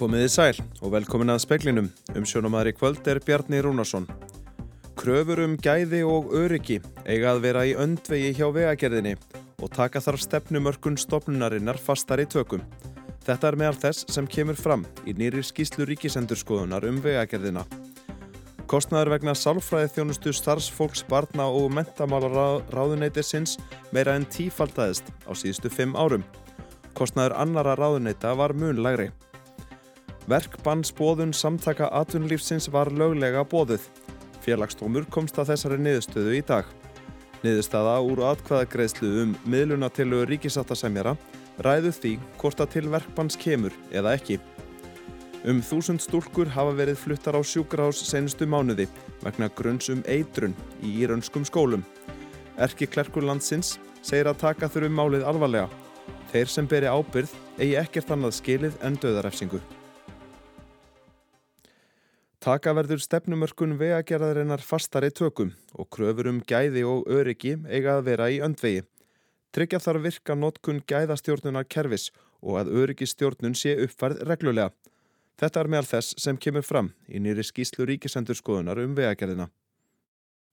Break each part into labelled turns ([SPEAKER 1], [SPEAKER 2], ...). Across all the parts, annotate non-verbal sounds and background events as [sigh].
[SPEAKER 1] Komiði sæl og velkomin að speklinum. Um sjónumæri kvöld er Bjarni Rúnarsson. Kröfur um gæði og öryggi eiga að vera í öndvegi hjá vegagerðinni og taka þarf stefnumörkun stopnunarinnar fastar í tökum. Þetta er meðal þess sem kemur fram í nýri skýslu ríkisendurskoðunar um vegagerðina. Kostnaður vegna sálfræði þjónustu starfsfólks, barna og mentamála ráðuneytisins meira en tífaldæðist á síðustu fimm árum. Kostnaður annara ráðuneyta var munlægri. Verkbannsbóðun samtaka atvinnulífsins var löglega bóðuð. Félagsdómur komst að þessari niðurstöðu í dag. Niðurstaða úr atkvæðagreðslu um miðlunatilu ríkisáttasemjara ræðu því hvort að til verkbanns kemur eða ekki. Um þúsund stúlkur hafa verið fluttar á sjúkrahás senustu mánuði vegna grunns um eitrun í íraunskum skólum. Erki Klerkur landsins segir að taka þurfu málið alvarlega. Þeir sem beri ábyrð eigi ekkert annað skilið en döðarefsingu. Taka verður stefnumörkun vegagerðarinnar fastari tökum og kröfur um gæði og öryggi eiga að vera í öndvegi. Tryggja þarf virka notkun gæðastjórnunar kervis og að öryggistjórnun sé uppfærð reglulega. Þetta er meðal þess sem kemur fram í nýri skýslu ríkisendurskoðunar um vegagerðina.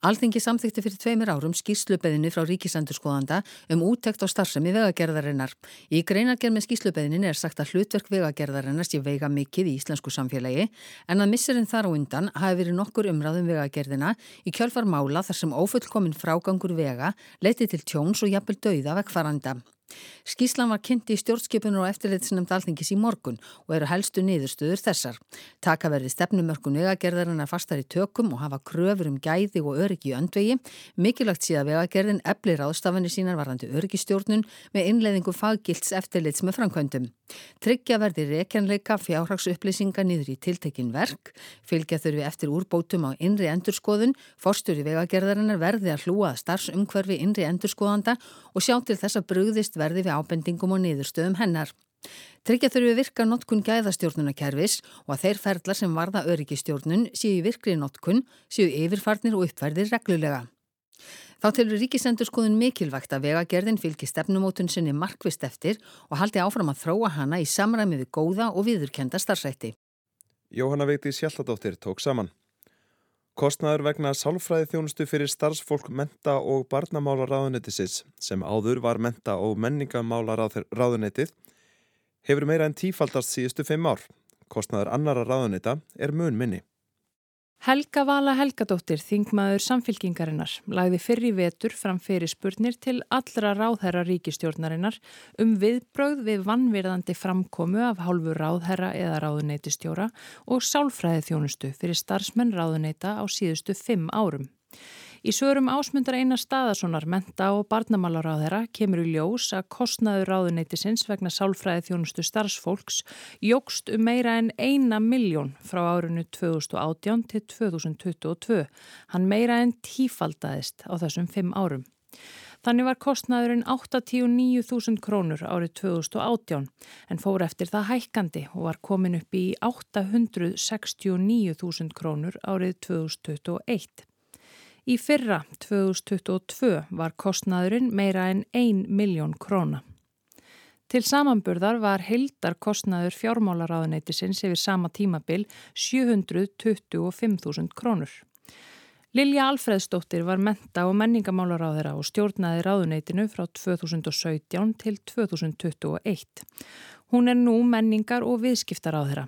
[SPEAKER 2] Alþingi samþykti fyrir tveimir árum skýslubeðinni frá ríkisendurskoðanda um úttekt á starfsemi vegagerðarinnar. Í greinargerð með skýslubeðinni er sagt að hlutverk vegagerðarinnar sé veiga mikið í íslensku samfélagi en að missurinn þar á undan hafi verið nokkur umræðum vegagerðina í kjálfar mála þar sem ófullkominn frágangur vega leiti til tjóns og jafnvel dauða vegfaranda. Skíslan var kynnt í stjórnskipunur og eftirleitsinum dalþingis í morgun og eru helstu niðurstöður þessar. Taka verði stefnumörkun vegagerðarinn að fastar í tökum og hafa kröfur um gæði og öryggi í öndvegi. Mikilvægt síðan vegagerðin eflir ástafanir sínar varandi öryggistjórnun með innleiðingu faggilts eftirleits með framkvæmdum. Tryggja verði rekenleika fjárhagsupplýsinga niður í tiltekin verk, fylgja þurfi eftir úrbótum á innri endurskoðun, forstur í vegagerðarinnar verði að hlúa starfsumhverfi innri endurskoðanda og sjá til þess að brugðist verði við ábendingum og niðurstöðum hennar. Tryggja þurfi virka notkun gæðastjórnunarkerfis og að þeir ferðlar sem varða öryggistjórnun séu virkri notkun, séu yfirfarnir og uppfærðir reglulega. Þá telur ríkisendurskoðun mikilvægt að vegagerðin fylgi stefnumótun sinni markvist eftir og haldi áfram að þróa hana í samræmi við góða og viðurkenda starfsætti.
[SPEAKER 1] Jóhanna Veiti Sjalladóttir tók saman. Kostnaður vegna sálfræði þjónustu fyrir starfsfólk menta og barnamála ráðuneytisins sem áður var menta og menningamála ráðuneytið hefur meira en tífaldast síðustu fimm ár. Kostnaður annara ráðuneyta er mun minni.
[SPEAKER 3] Helga Vala Helgadóttir, þingmaður samfylkingarinnar, lagði fyrri vetur fram fyrir spurnir til allra ráðherra ríkistjórnarinnar um viðbröð við vannvirðandi framkomu af hálfu ráðherra eða ráðuneyti og sálfræði þjónustu fyrir starfsmenn ráðuneyta á síðustu fimm árum. Í sögurum ásmundar eina staðasonar menta og barnamálaráðera kemur í ljós að kostnaður ráðuneytisins vegna sálfræði þjónustu starfsfólks jógst um meira en eina miljón frá árinu 2018 til 2022. Hann meira en tífaldaðist á þessum fimm árum. Þannig var kostnaðurinn 89.000 krónur árið 2018 en fór eftir það hækkandi og var komin upp í 869.000 krónur árið 2021. Í fyrra 2022 var kostnaðurinn meira en 1 miljón króna. Til samanburðar var heildar kostnaður fjármálaráðuneytisins yfir sama tímabil 725.000 krónur. Lilja Alfredsdóttir var menta og menningamálaráðera og stjórnaði ráðuneytinu frá 2017 til 2021. Hún er nú menningar og viðskiptaráðera.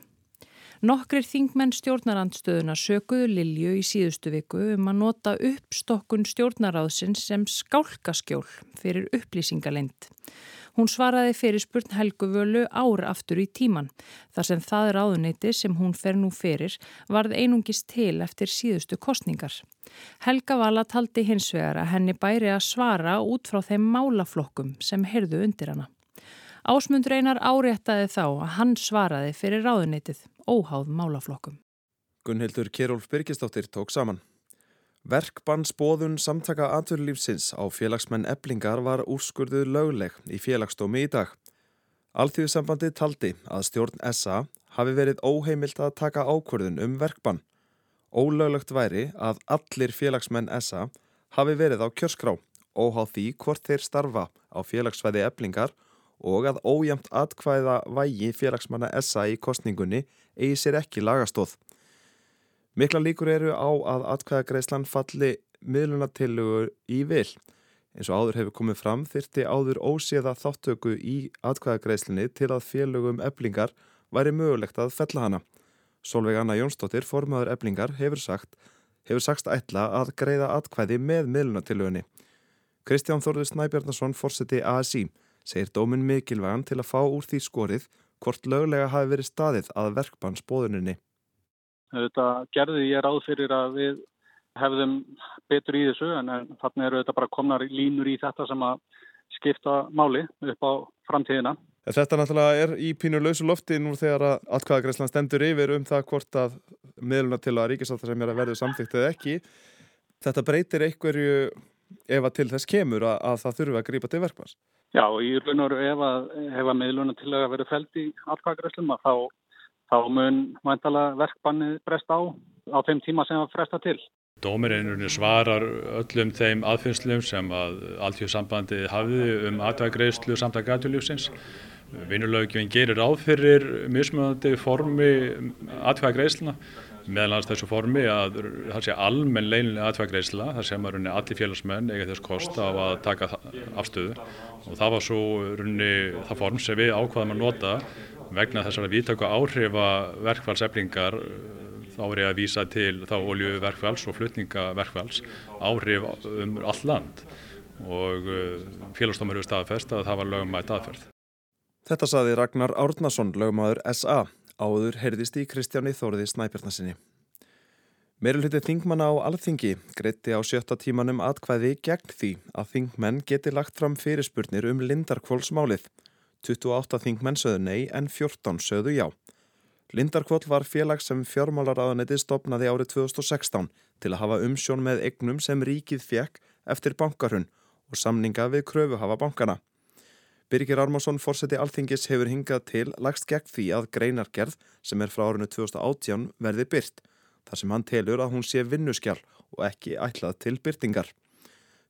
[SPEAKER 3] Nokkrir þingmenn stjórnarandstöðuna sökuðu Lilju í síðustu viku um að nota uppstokkun stjórnaráðsins sem skálkaskjól fyrir upplýsingalind. Hún svaraði fyrir spurn Helgu völu ára aftur í tíman þar sem það ráðuneyti sem hún fer nú fyrir varð einungist til eftir síðustu kostningar. Helga Vala taldi hins vegar að henni bæri að svara út frá þeim málaflokkum sem herðu undir hana. Ásmundur einar áréttaði þá að hann svaraði fyrir ráðuneytið óháð málaflokkum.
[SPEAKER 1] Gunnhildur Kjærólf Birgisdóttir tók saman. Verkbannsbóðun samtaka aturlífsins á félagsmenn eblingar var úrskurðuð lögleg í félagsdómi í dag. Alþjóðsambandi taldi að stjórn SA hafi verið óheimilt að taka ákvörðun um verkbann. Ólöglegt væri að allir félagsmenn SA hafi verið á kjörskrá, óháð því hvort þeir starfa á félagsvæði eblingar og að ójæmt atkvæða vægi félagsmanna SA í kostningunni eigi sér ekki lagastóð. Mikla líkur eru á að atkvæðagreislan falli miðlunatillugur í vil. Eins og áður hefur komið fram þyrti áður óséða þáttöku í atkvæðagreislinni til að félögum eblingar væri mögulegt að fella hana. Solveig Anna Jónsdóttir, formadur eblingar, hefur sagt, hefur sagst ætla að greiða atkvæði með miðlunatillugunni. Kristján Þorður Snæbjörnarsson, fórseti ASI, segir dómin mikilvægan til að fá úr því skorið hvort löglega hafi verið staðið að verkbanns bóðuninni.
[SPEAKER 4] Þetta gerði ég ráð fyrir að við hefðum betur í þessu en þannig eru þetta bara komnar línur í þetta sem að skipta máli upp á framtíðina.
[SPEAKER 1] Þetta náttúrulega er í pínu lausu lofti nú þegar að allkvæðagreislan stendur yfir um það hvort að miðluna til að ríkisáttar sem er að verðu samþygt eða ekki. Þetta breytir einhverju ef að til þess kemur að, að það þurfi að grípa til verkmanns.
[SPEAKER 4] Já, í raun og veru ef að, að miðluna til að verðu fælt í allkvæðagreislum þá, þá mun mæntala verkmanni breyst á á þeim tíma sem það fresta til.
[SPEAKER 5] Dómirinn svarar öllum þeim aðfinnslum sem að alltjóðsambandi hafiði um aðvægreyslu samt að gætulífsins. Vinnulögjum gerir áfyrir mismunandi formi aðvægreisluna meðal hans þessu formi að það sé almenn leinilega aðvægreysla þar sem að runni allir félagsmenn eiga þess kost á að taka afstöðu. Og það var svo runni það form sem við ákvaðum að nota vegna þessara vítöku áhrifa verkfallseflingar þá er ég að vísa til þá oljuverkfalls og flutningaverkfalls áhrif um all land. Og uh, félagsdómar hefur staðfest að það var lögumætt aðferð.
[SPEAKER 1] Þetta saði Ragnar Árnason, lögumæður SA, áður heyrðist í Kristjáni Þóriði Snæbjörnarsinni. Meirulhutið þingmanna á alþingi greitti á sjötta tímanum atkvæði gegn því að þingmenn geti lagt fram fyrirspurnir um Lindarkvólsmálið. 28 þingmenn sögðu nei en 14 sögðu já. Lindarkvoll var félag sem fjármálaráðaneti stopnaði árið 2016 til að hafa umsjón með egnum sem ríkið fjekk eftir bankarhun og samninga við kröfuhafa bankana. Birgir Armason fórseti alþingis hefur hingað til lagst gegn því að greinargerð sem er frá árinu 2018 verði byrt, þar sem hann telur að hún sé vinnuskjál og ekki ætlað til byrtingar.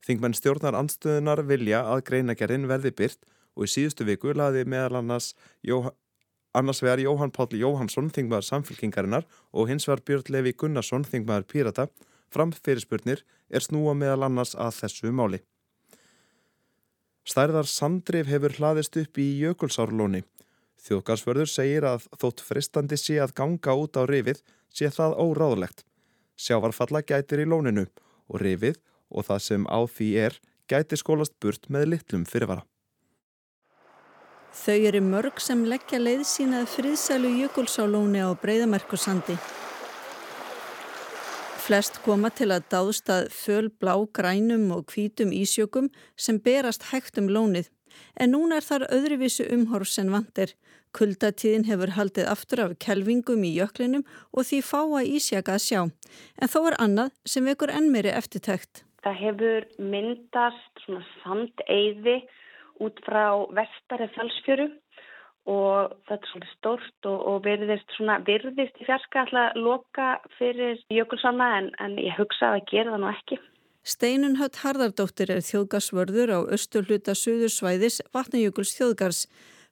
[SPEAKER 1] Þingmenn stjórnar anstöðunar vilja að greinagerðin verði byrt og í síðustu viku laði meðal annars Jóhann Annars vegar Jóhann Páll Jóhannsson, þingmaður samfélkingarinnar og hins vegar Björn Levi Gunnarsson, þingmaður Pírata, fram fyrirspurnir er snúa meðal annars að þessu máli. Stærðar Sandrif hefur hlaðist upp í Jökulsárlóni. Þjóðgarsförður segir að þótt fristandi sé að ganga út á rifið sé það óráðlegt. Sjávarfalla gætir í lóninu og rifið og það sem á því er gæti skólast burt með litlum fyrirvara.
[SPEAKER 6] Þau eru mörg sem leggja leið sínað friðsælu jökulsálóni á breyðamerkursandi. Flest koma til að dáðstað föl blá grænum og hvítum ísjökum sem berast hægt um lónið. En núna er þar öðruvísu umhorf sem vandir. Kuldatíðin hefur haldið aftur af kelvingum í jöklinum og því fá að ísjaka að sjá. En þó er annað sem vekur enn meiri eftirtækt.
[SPEAKER 7] Það hefur myndast svona sandeiði út frá vestari fjálsfjöru og þetta er svolítið stórt og, og virðist, svona, virðist í fjarska alltaf loka fyrir jökulsanna en, en ég hugsa að gera það nú ekki.
[SPEAKER 6] Steinun Hött Harðardóttir er þjóðgasvörður á östurluta suðursvæðis vatnajökuls þjóðgars.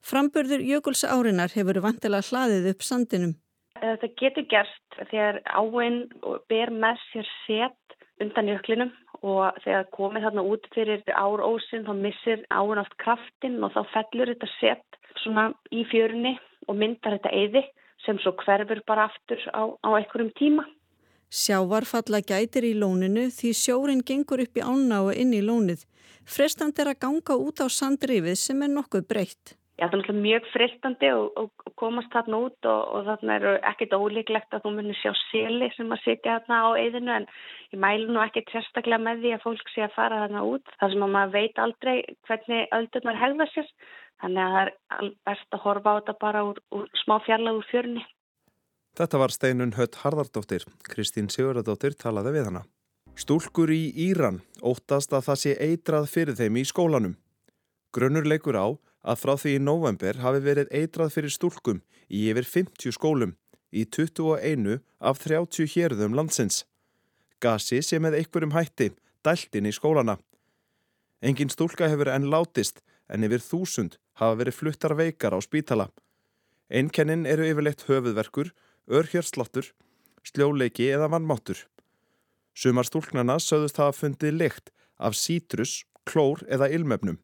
[SPEAKER 6] Framburður jökuls árinar hefur vantilega hlaðið upp sandinum.
[SPEAKER 7] Þetta getur gerst þegar áinn ber með sér set undan jöklinum og þegar komið þarna út fyrir ár ósinn þá missir áinn oft kraftin og þá fellur þetta set svona í fjörunni og myndar þetta eyði sem svo hverfur bara aftur á, á einhverjum tíma.
[SPEAKER 6] Sjávarfalla gætir í lóninu því sjórin gengur upp í ána og inn í lónið. Frestand er að ganga út á sandrifið sem er nokkuð breytt.
[SPEAKER 7] Já, það er náttúrulega mjög fristandi og komast þarna út og, og þarna er ekkit ólíklegt að þú munir sjá seli sem að sitja þarna á eyðinu en ég mælu nú ekki sérstaklega með því að fólk sé að fara þarna út. Það sem að maður veit aldrei hvernig öldurnar hegða sér Þannig að það er best að horfa á þetta bara úr, úr smá fjarlag úr fjörni.
[SPEAKER 1] Þetta var steinun Hött Harðardóttir. Kristín Sigurðardóttir talaði við hana. Stúlkur í Íran óttast að það sé eitrað fyrir þeim í skólanum. Grönnur leikur á að frá því í november hafi verið eitrað fyrir stúlkum í yfir 50 skólum í 21 af 30 hérðum landsins. Gasi sé með einhverjum hætti dæltinn í skólana. Engin stúlka hefur enn látist en yfir þúsund hafa verið fluttar veikar á spítala. Einkennin eru yfirleitt höfuðverkur, örhjörslottur, sljóleiki eða vannmáttur. Sumar stúlknarna sögðust hafa fundið lykt af sítrus, klór eða ilmöfnum.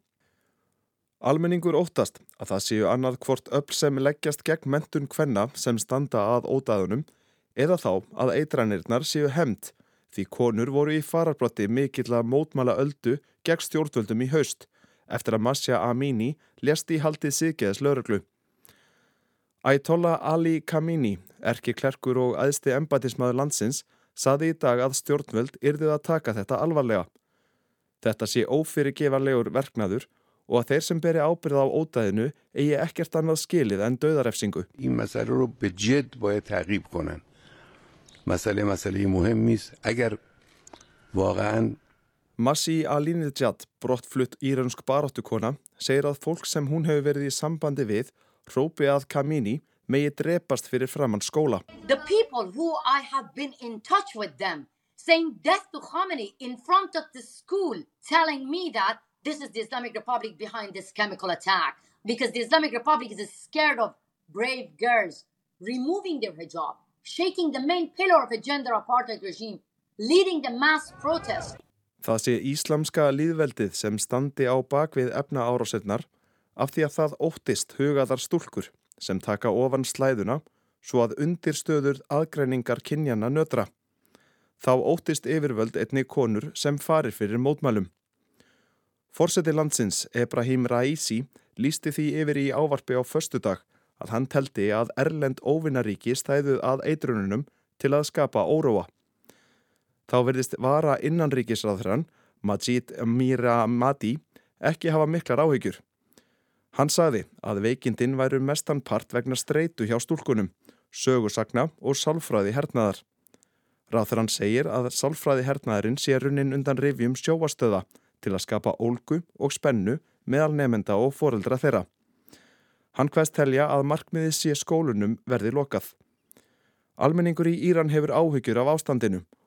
[SPEAKER 1] Almenningur óttast að það séu annað hvort öll sem leggjast gegn mentun hvenna sem standa að ódæðunum eða þá að eitranirnar séu hemmt því konur voru í fararbrotti mikill að mótmala öldu gegn stjórnvöldum í haust eftir að Masja Amini lest í haldið siggeðs lauruglu. Ætola Ali Kamini, erki klerkur og aðsti embatismadur landsins, saði í dag að stjórnvöld yrðið að taka þetta alvarlega. Þetta sé ófyrirgefarlegur verknaður og að þeir sem beri ábyrð á ótaðinu eigi ekkert annað skilið en döðarefsingu.
[SPEAKER 8] Þetta sé ófyrirgefarlegur verknaður
[SPEAKER 1] Massi Alinejad, brottflutt írönsk baráttukona, segir að fólk sem hún hefur verið í sambandi við hrópi að Kamini megi drepast fyrir framann skóla.
[SPEAKER 9] The people who I have been in touch with them saying death to Khamenei in front of the school telling me that this is the Islamic Republic behind this chemical attack because the Islamic Republic is scared of brave girls removing their hijab, shaking the main pillar of a gender apartheid regime, leading the mass protest.
[SPEAKER 1] Það sé íslamska líðveldið sem standi á bakvið efna árásetnar af því að það óttist hugaðar stúlkur sem taka ofan slæðuna svo að undirstöður aðgreiningar kynjana nötra. Þá óttist yfirvöld einni konur sem farir fyrir mótmælum. Forseti landsins Ebrahim Raisi lísti því yfir í ávarpi á föstudag að hann teldi að Erlend óvinnaríki stæðu að eitrununum til að skapa óróa. Þá verðist vara innanríkisraðhrann Majid Miramati ekki hafa miklar áhyggjur. Hann sagði að veikindin væru mestan part vegna streitu hjá stúlkunum, sögursagna og sálfræði hernaðar. Ráþrann segir að sálfræði hernaðarinn sé runnin undan rifjum sjóastöða til að skapa ólgu og spennu meðal nefenda og foreldra þeirra. Hann hvaðst telja að markmiði sé skólunum verði lokað. Almenningur í Íran hefur áhyggjur af ástandinu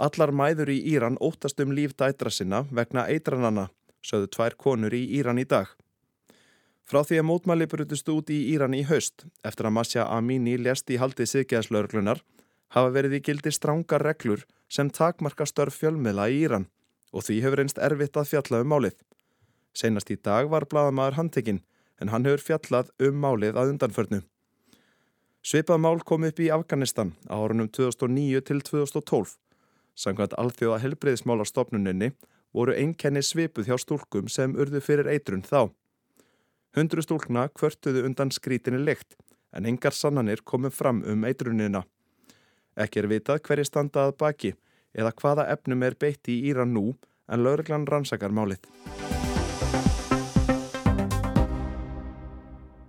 [SPEAKER 1] Allar mæður í Íran óttast um líf dætra sinna vegna eitranana, sögðu tvær konur í Íran í dag. Frá því að mótmæli brutist út í Íran í haust, eftir að Masja Amini lest í haldið siðgeðslaurglunar, hafa verið í gildi strángar reglur sem takmarka störf fjölmiðla í Íran og því hefur einst erfitt að fjalla um málið. Seinast í dag var bladamaður handtekinn en hann hefur fjallað um málið að undanförnu. Svipað mál kom upp í Afganistan á árunum 2009 til 2012 Samkvæmt alþjóða helbreyðismála stopnuninni voru einkenni svipuð hjá stúlkum sem urðu fyrir eitrun þá. Hundru stúlkna kvörtuðu undan skrítinni lykt en engar sannanir komum fram um eitrunina. Ekki er vitað hverji standað baki eða hvaða efnum er beitt í Íran nú en lauruglan rannsakar málið.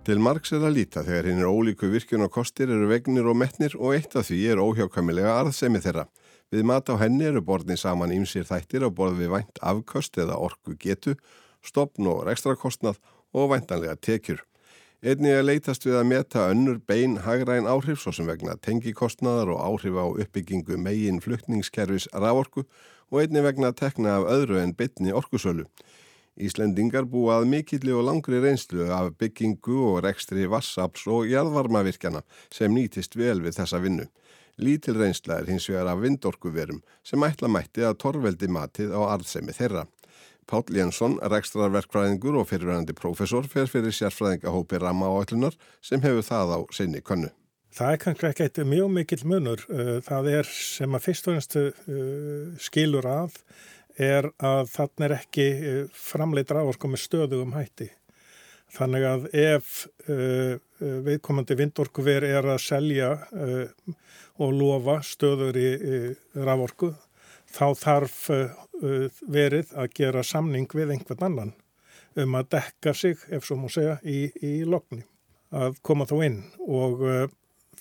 [SPEAKER 10] Til margs er að líta þegar hinn er ólíku virkun og kostir eru vegnir og metnir og eitt af því er óhjákvæmilega arðsemi þeirra. Við mat á henni eru borðni saman ímsir þættir á borð við vænt afköst eða orku getu, stopn og rekstrakostnað og væntanlega tekjur. Einnig er leitast við að meta önnur bein hagræn áhrif svo sem vegna tengikostnaðar og áhrif á uppbyggingu megin flutningskerfis raforku og einnig vegna tekna af öðru en bytni orkusölu. Íslendingar búa að mikilli og langri reynslu af byggingu og rekstri vassaps og jarðvarmavirkjana sem nýtist vel við þessa vinnu. Lítil reynsla er hins vegar af vindorkuverum sem ætla mætti að torveldi matið á arðsemi þeirra. Pál Jensson, rekstrarverkfræðingur og fyrirverandi prófessor, fer fyrir sérfræðingahópi Ramma áallunar sem hefur það á sinni könnu.
[SPEAKER 11] Það er kannski ekki eitt mjög mikill munur. Það er sem að fyrst og ennstu skilur að er að þann er ekki framleitt rávorku með stöðugum hætti. Þannig að ef uh, viðkomandi vindorkuver er að selja uh, og lofa stöður í, rávorku, þá þarf uh, verið að gera samning við einhvern annan um að dekka sig, ef svo múið segja, í, í lokni að koma þá inn og uh,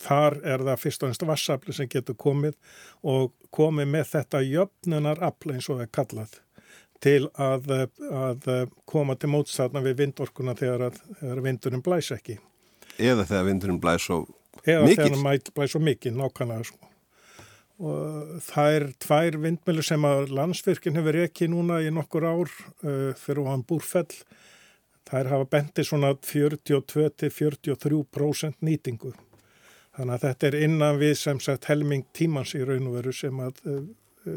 [SPEAKER 11] þar er það fyrst og ennst vassafli sem getur komið og komið með þetta jöfnunar afl eins og það er kallað til að, að koma til mótstatna við vindorkuna þegar, að, þegar vindurinn blæs ekki.
[SPEAKER 10] Eða þegar vindurinn blæs svo mikið?
[SPEAKER 11] Eða þegar hann blæs svo mikið, nákvæmlega sko. Og það er tvær vindmjölu sem að landsvirkinn hefur ekki núna í nokkur ár uh, fyrir hann búrfell. Það er hafa bendið svona 42-43% nýtingu. Þannig að þetta er innan við sem sagt helming tímans í raun og veru sem að,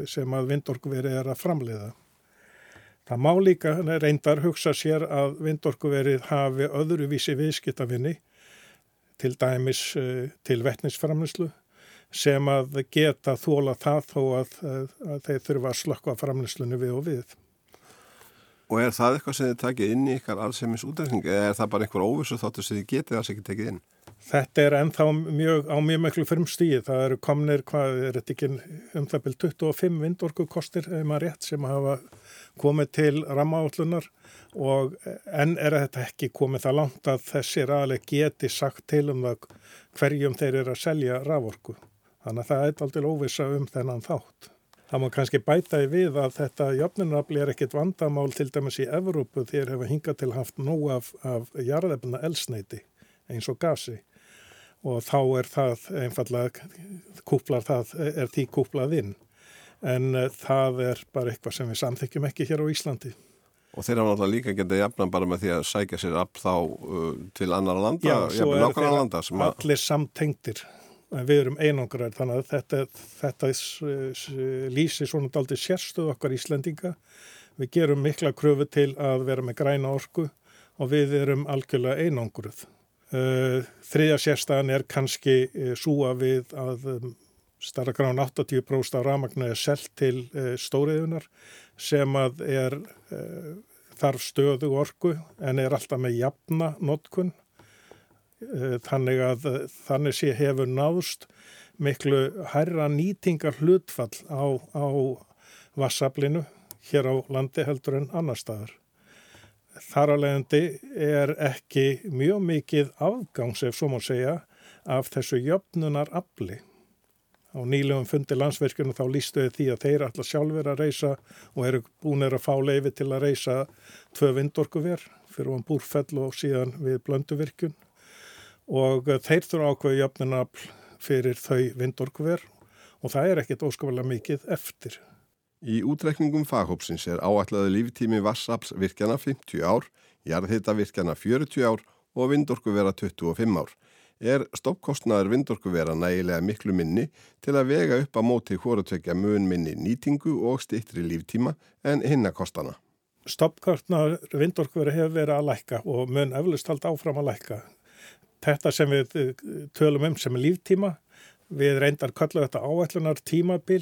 [SPEAKER 11] sem að vindorkuveri er að framleiða. Það má líka reyndar hugsa sér að vindorkuverið hafi öðruvísi viðskiptafinni til dæmis eh, til vettnisframleyslu sem að geta þóla það þó að, að þeir þurfa að slökka framleyslunni við og við.
[SPEAKER 10] Og er það eitthvað sem þið takið inn í ykkar allsefnis útrækning eða er það bara einhver óvissu þáttur sem þið getið alls ekki tekið inn?
[SPEAKER 11] Þetta er ennþá mjög, á mjög mjög frumstíð. Það eru komnir, hvað er þetta ekki um það byrj 25 vindorku kostir, ef maður rétt, sem hafa komið til rammaállunar og enn er þetta ekki komið það langt að þessi ræðileg geti sagt til um það hverjum þeir eru að selja raforku. Þannig að það er aldrei óvisa um þennan þátt. Það má kannski bæta í við að þetta jöfnunarafli er ekkit vandamál til dæmis í Evrópu þegar hefur hingað til haft nóg af, af jarðefna elsneiti eins og gasi og þá er það einfallega, kúplar það, er því kúplað inn. En uh, það er bara eitthvað sem við samþykjum ekki hér á Íslandi.
[SPEAKER 10] Og þeir hafa náttúrulega líka getið jafnan bara með því að sækja sér upp þá uh, til annar landa,
[SPEAKER 11] svo er
[SPEAKER 10] þeir
[SPEAKER 11] allir samtengtir. Við erum einangrar, þannig að þetta, þetta lýsi svona daldi sérstuð okkar Íslendinga. Við gerum mikla kröfu til að vera með græna orku og við erum algjörlega einangruð. Eh, þriðja sérstæðan er kannski eh, súa við að starra gráðan 80% af ramagnu er selt til eh, stóriðunar sem að er þarf stöðu orku en er alltaf með jafna notkun. Þannig að þannig sé hefur náðust miklu hærra nýtingar hlutfall á, á vassaflinu hér á landi heldur en annar staðar þar að leiðandi er ekki mjög mikið afgangs, ef svo má segja, af þessu jöfnunar afli. Á nýlegum fundi landsverkjunum þá lístuði því að þeir alltaf sjálfur að reysa og eru búinir að fá leifi til að reysa tvö vindorkuver fyrir um búrfell og síðan við blönduvirkjun og þeir þurfa ákveðu jöfnunar afl fyrir þau vindorkuver og það er ekkit óskafalega mikið eftir.
[SPEAKER 10] Í útrekningum faghópsins er áætlaði líftími vassaflsvirkjana 50 ár, jarðhitavirkjana 40 ár og vindorkuvera 25 ár. Er stoppkostnaður vindorkuvera nægilega miklu minni til að vega upp að móti hórutvekja mun minni nýtingu og stittri líftíma en hinnakostana?
[SPEAKER 11] Stoppkostnaður vindorkuvera hefur verið að lækka og mun eflust hald áfram að lækka. Þetta sem við eh, tölum um sem er líftíma, við reyndar kallu þetta áætlunar tímabil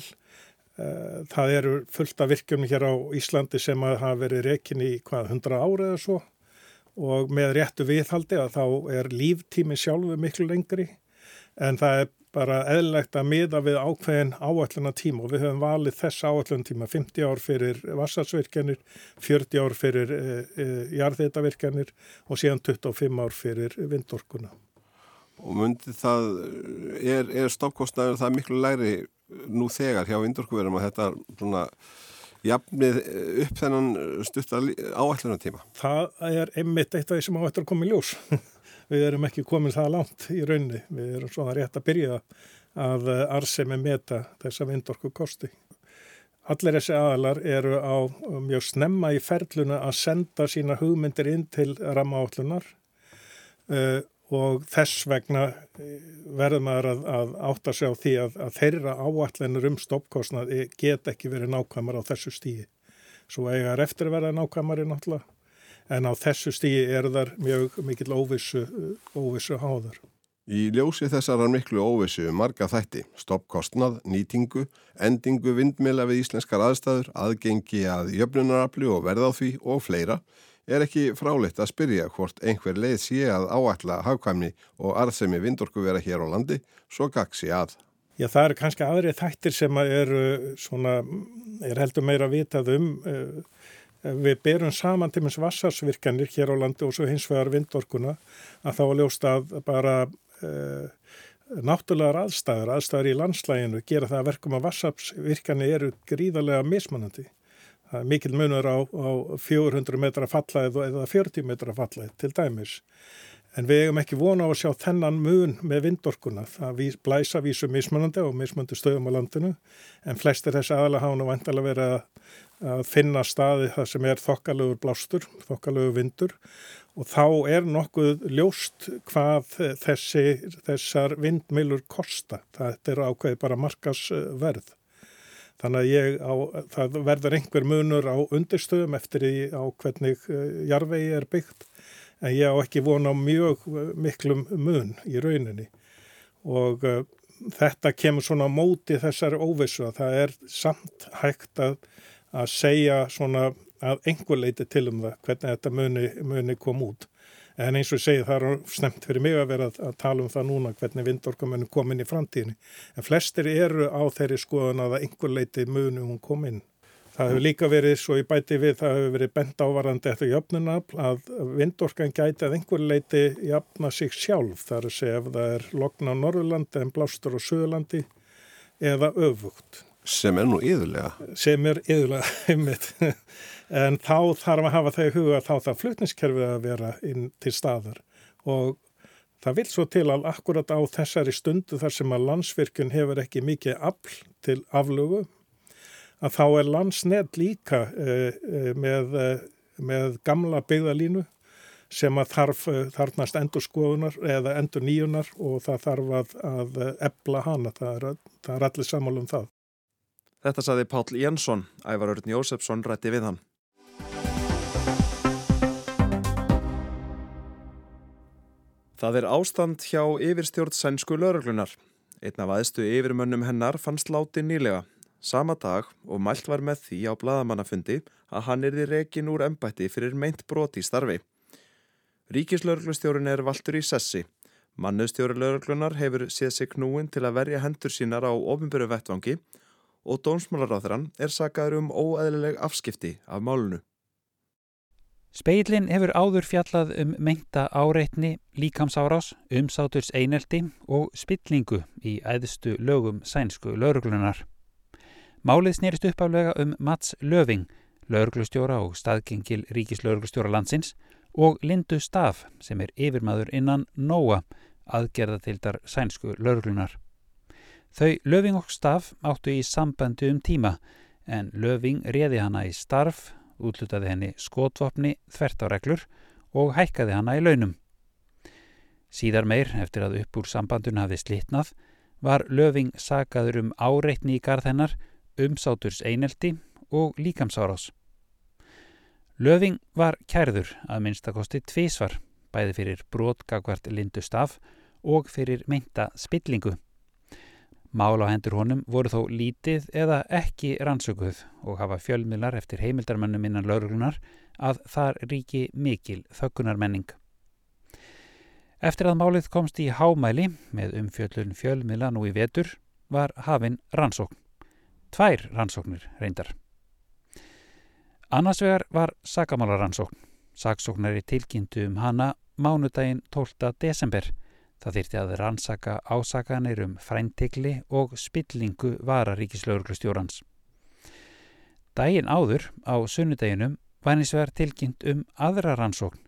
[SPEAKER 11] það eru fullt af virkjum hér á Íslandi sem hafa verið rekin í hvað 100 ára eða svo. Og með réttu viðhaldi að þá er líftími sjálfu miklu lengri. En það er bara eðlegt að miða við ákveðin áalluna tíma og við höfum valið þess áallun tíma 50 ár fyrir vassarsvirkjanir, 40 ár fyrir e, e, jarðeitavirkjanir og síðan 25 ár fyrir vindorkuna.
[SPEAKER 10] Og myndi það, er, er stoppkostnaður það miklu læri nú þegar hjá vindorkuverum að þetta svona jafnið upp þennan stutta áallunatíma?
[SPEAKER 11] Það er einmitt eitt af því sem áttur að koma í ljós. [laughs] við erum ekki komin það langt í raunni. Við erum svona rétt að byrja að arsemi meta þessa vindorku kosti. Allir þessi aðalar eru á mjög snemma í ferluna að senda sína hugmyndir inn til rammaállunar uh, og þess vegna eh, verður maður að, að átta sig á því að, að þeirra áallinur um stoppkostnað get ekki verið nákvæmar á þessu stígi. Svo eiga er eftir að verða nákvæmari náttúrulega en á þessu stígi er þar mjög mikil óvissu, óvissu háður.
[SPEAKER 10] Í ljósi þessarar miklu óvissu um marga þætti, stoppkostnað, nýtingu, endingu vindmila við íslenskar aðstæður, aðgengi að jöfnunarafli og verða á því og fleira, er ekki fráleitt að spyrja hvort einhver leið sé að áætla hafkvæmni og arðsemi vindorku vera hér á landi, svo gaksi að.
[SPEAKER 11] Já, það eru kannski aðri þættir sem eru svona, er heldur meira vitað um uh, við berum saman til mins vassarsvirkanir hér á landi og svo hins vegar vindorkuna að þá ljósta að bara uh, náttúrulegar aðstæður, aðstæður í landslæginu gera það að verkum að vassarsvirkanir eru gríðarlega mismunandi. Mikil munur á, á 400 metra fallæð eða 40 metra fallæð til dæmis. En við hefum ekki vona á að sjá þennan mun með vindorkuna. Það blæsa vísu mismunandi og mismunandi stöðum á landinu en flestir þessi aðalega nú vantilega verið að finna staði það sem er þokkalögur blástur, þokkalögur vindur og þá er nokkuð ljóst hvað þessi, þessar vindmilur kosta. Það er ákveði bara markasverð. Þannig að ég á, það verður einhver munur á undirstöðum eftir í á hvernig eh, jarvegi er byggt en ég á ekki vona á mjög eh, miklum mun í rauninni. Og uh, þetta kemur svona móti þessari óvissu að það er samt hægt að, að segja svona að einhver leiti til um það hvernig þetta muni, muni kom út en eins og ég segi það er snemt fyrir mig að vera að, að tala um það núna hvernig vindorkamönnum kom inn í framtíðinni en flestir eru á þeirri skoðan að einhver leiti muni hún kom inn Það hefur líka verið, svo ég bæti við, það hefur verið bent ávarandi eftir jöfnunafl að vindorkan gæti að einhver leiti jafna sig sjálf. Það er að segja ef það er lokna á Norðurlandi en blástur á Suðurlandi eða öfugt.
[SPEAKER 10] Sem er nú yðurlega.
[SPEAKER 11] Sem er yðurlega, [laughs] einmitt. en þá þarf að hafa það í huga að þá það flutniskerfið að vera inn til staðar og það vil svo til að akkurat á þessari stundu þar sem að landsvirkun hefur ekki mikið afl til aflögu að þá er landsnett líka uh, með, uh, með gamla byggðalínu sem að þarf, þarfnast endur skoðunar eða endur nýjunar og það þarf að, að ebla hana, það er, það er allir samála um það.
[SPEAKER 1] Þetta saði Pál Jensson, Ævar Örn Jósefsson rætti við hann. Það er ástand hjá yfirstjórn sænsku lauruglunar. Einn af aðstu yfirmönnum hennar fannst láti nýlega sama dag og mælt var með því á bladamannafundi að hann er því rekin úr embætti fyrir meint broti starfi. Ríkislauglustjórun er valtur í sessi. Mannustjóri lauglunar hefur séð sig knúin til að verja hendur sínar á ofinböru vettvangi og dónsmálaráþrann er sagaður um óæðileg afskipti af málunu.
[SPEAKER 12] Speillin hefur áður fjallað um mengta áreitni, líkamsárás, umsáturs einelti og spillingu í æðstu lögum sænsku lauruglunar. Málið snýrist uppaflega um Mats Löving, lauruglustjóra og staðgengil ríkislauruglustjóra landsins og Lindu Staf sem er yfirmaður innan NOA, aðgerðatildar sænsku lauruglunar. Þau Löving og Staf áttu í sambandi um tíma en Löving réði hana í starf, útlutaði henni skotvopni, þvert á reglur og hækkaði hana í launum. Síðar meir, eftir að upp úr sambandun hafði slitnað, var Löving sagaður um áreitni í garð hennar umsáturs einelti og líkamsárás. Löfing var kærður að minnstakosti tvísvar, bæði fyrir brotgagvart lindustaf og fyrir meinta spillingu. Mál á hendur honum voru þó lítið eða ekki rannsökuð og hafa fjölmiðlar eftir heimildarmönnum innan lauruglunar að þar ríki mikil þökkunarmenning. Eftir að málið komst í hámæli með umfjöllun fjölmiðla nú í vetur var hafinn rannsókn tvær rannsóknir reyndar. Annars vegar var sakamálarannsókn. Saksóknari tilkynntu um hana mánudaginn 12. desember. Það þýrti að rannsaka ásakanir um fræntikli og spillingu vararíkislauglustjórans. Dægin áður á sunnudeginum var eins vegar tilkynnt um aðra rannsókn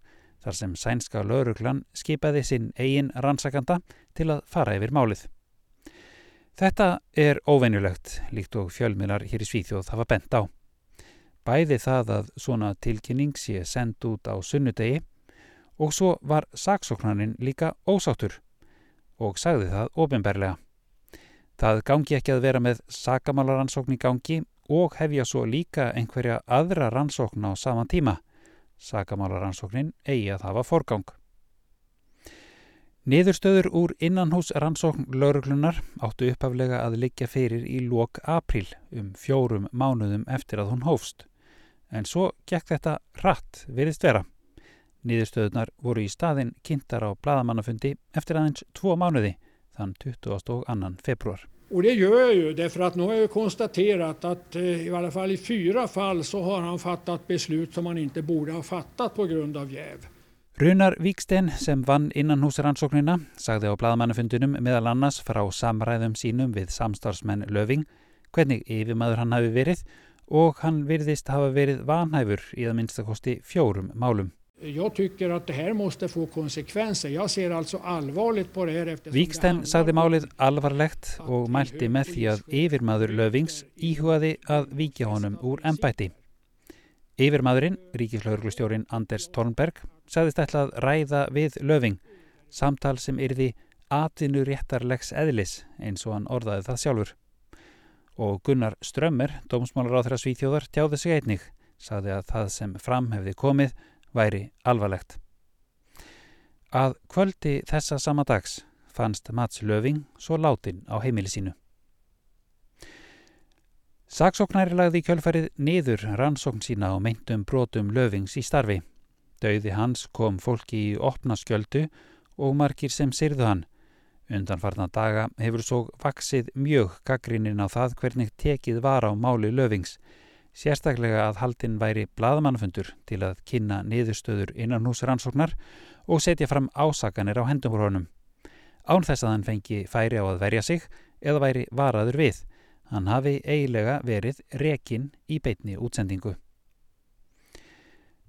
[SPEAKER 12] þar sem sænska lauruglan skipaði sinn eigin rannsakanda til að fara yfir málið. Þetta er óvenjulegt, líkt og fjölmilar hér í Svíþjóð hafa bent á. Bæði það að svona tilkynning sé sendt út á sunnudegi og svo var saksóknarinn líka ósáttur og sagði það ofinberlega. Það gangi ekki að vera með sakamálarannsókn í gangi og hefja svo líka einhverja aðra rannsókn á saman tíma. Sakamálarannsóknin eigi að hafa forgang. Niðurstöður úr innanhús rannsókn lauruglunar áttu uppaflega að liggja fyrir í lok april um fjórum mánuðum eftir að hún hófst. En svo gekk þetta rætt veriðst vera. Niðurstöðunar voru í staðin kynntar á bladamannafundi eftir aðeins tvo mánuði þann 22. februar.
[SPEAKER 13] Och det gör ju därför att nu har jag konstaterat att eh, i alla fall i fyra fall så har han fattat beslut som han inte borde ha fattat på grund av jäv.
[SPEAKER 12] Runar Víksten sem vann innan húsaransóknina sagði á bladamannafundunum meðal annars frá samræðum sínum við samstarfsmenn Löving hvernig yfirmaður hann hafi verið og hann virðist hafa verið vanhæfur í að minnstakosti fjórum málum.
[SPEAKER 13] Jag tycker att det här måste få konsekvenser. Jag ser alltså allvarligt på det här
[SPEAKER 12] Víksten sagði málið alvarlegt og mælti með því að yfirmaður Lövings íhugaði að víkja honum úr ennbætti. Yfirmaðurinn, ríkislauglustjórin Anders Tornberg, sagðist ætla að ræða við Löving, samtal sem yrði atvinnuréttarlegs eðlis eins og hann orðaði það sjálfur. Og Gunnar Strömmer, dómsmálar á þeirra svíþjóðar, tjáði sig einnig, sagði að það sem fram hefði komið væri alvarlegt. Að kvöldi þessa sama dags fannst Mats Löving svo látin á heimili sínu. Saksóknæri lagði kjölfarið niður rannsókn sína á meintum brotum Lövings í starfi. Dauði hans kom fólki í opna skjöldu og margir sem syrðu hann. Undanfarnar daga hefur svo vaksið mjög gaggrinnin á það hvernig tekið var á máli Lövings sérstaklega að haldinn væri bladamannfundur til að kynna niðurstöður innan hús rannsóknar og setja fram ásakanir á hendumhrónum. Án þess að hann fengi færi á að verja sig eða væri varaður við. Hann hafi eiginlega verið rekinn í beitni útsendingu.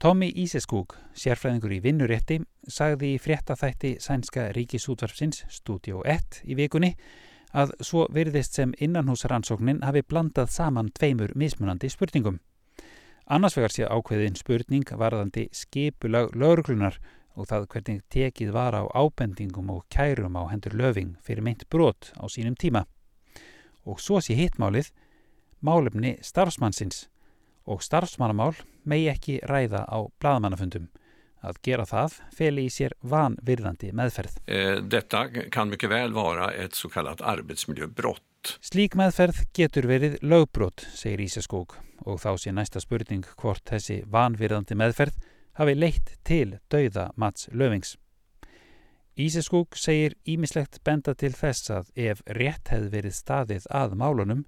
[SPEAKER 12] Tommy Íseskúk, sérfræðingur í vinnurétti, sagði í fréttaþætti sænska ríkisútvarpsins Studio 1 í vikunni að svo virðist sem innanhúsrannsóknin hafi blandað saman tveimur mismunandi spurningum. Annars vegar sé ákveðin spurning varðandi skipulag lauruglunar og það hvernig tekið var á ábendingum og kærum á hendur löfing fyrir meint brot á sínum tíma. Og svo sé hittmálið málefni starfsmannsins og starfsmannamál megi ekki ræða á bladamannafundum. Att gera það fel i sér vanvirðandi meðferð.
[SPEAKER 14] Eh, detta kan mycket väl vara ett så kallat arbetsmiljöbrott.
[SPEAKER 12] Slík meðferð getur verið lögbrot, segir Ísaskók og þá sé næsta spurning hvort þessi vanvirðandi meðferð hafi leitt til dauða Mats Lövings. Ísaskók segir ímislegt benda til þess að ef rétt hefði verið staðið að málunum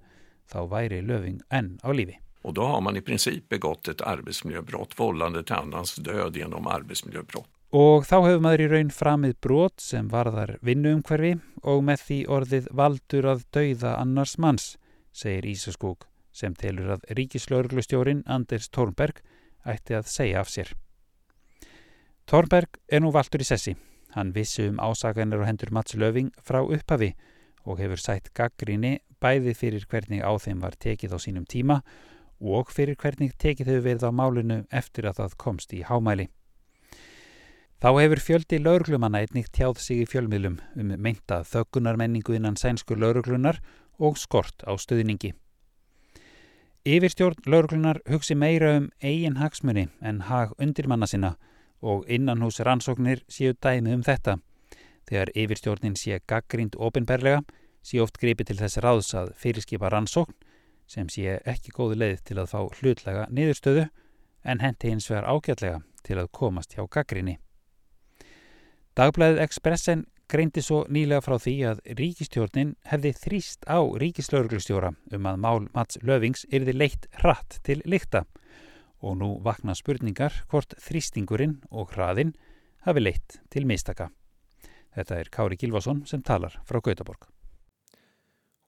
[SPEAKER 12] þá væri Löving enn á lífi.
[SPEAKER 14] Och då har man i princip begått ett arbetsmiljöbrott, vållande till annans död genom arbetsmiljöbrott.
[SPEAKER 12] Og þá hefur maður í raun framið brot sem varðar vinnuumhverfi og með því orðið valdur að dauða annars manns, segir Ísaskók sem telur að ríkislauglustjórin Anders Tornberg ætti að segja af sér. Tornberg er nú valdur í sessi. Hann vissi um ásaganir og hendur Mats Löving frá upphafi og hefur sætt gaggríni bæði fyrir hvernig á þeim var tekið á sínum tíma og fyrir hvernig tekið hefur verið á málinu eftir að það komst í hámæli. Þá hefur fjöldi lauruglumanna einnig tjáð sig í fjölmiðlum um meinta þöggunarmenningu innan sænsku lauruglunar og skort á stöðningi. Yfirstjórn lauruglunar hugsi meira um eigin hagsmunni en hag undirmanna sinna og innan hús rannsóknir séu dæmi um þetta. Þegar yfirstjórnin sé gaggrínd ofinberlega sé oft gripi til þess ráðs að fyrirskipa rannsókn sem sé ekki góði leið til að fá hlutlega niðurstöðu en hendi hins vegar ágætlega til að komast hjá gaggrinni. Dagblæðið Expressen greindi svo nýlega frá því að ríkistjórnin hefði þrýst á ríkislauglustjóra um að mál Mats Lövings yrði leitt hratt til lykta og nú vakna spurningar hvort þrýstingurinn og hraðinn hafi leitt til mistaka. Þetta er Kári Gilvason sem talar frá Gautaborg.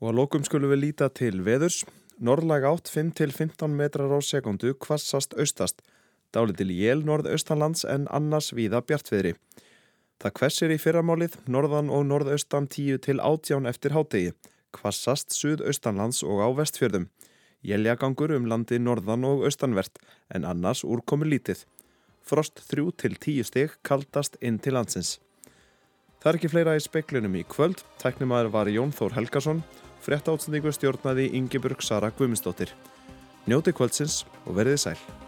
[SPEAKER 1] Og að lókum skulum við líta til veðurs. Norrlæg átt 5-15 metrar á sekundu kvassast austast. Dáli til jél norðaustanlands en annars víða bjartviðri. Það kvessir í fyrramálið, norðan og norðaustan 10 til 18 eftir hátegi. Kvassast suðaustanlands og á vestfjörðum. Jæljagangur um landi norðan og austanvert en annars úrkomi lítið. Frost 3 til 10 steg kaldast inn til landsins. Það er ekki fleira í speklinum í kvöld. Tæknimaður var Jón Þór Helgason. Frétta átsendingu stjórnaði Ingeborg Sara Guðmundsdóttir. Njóti kvöldsins og verðið sæl.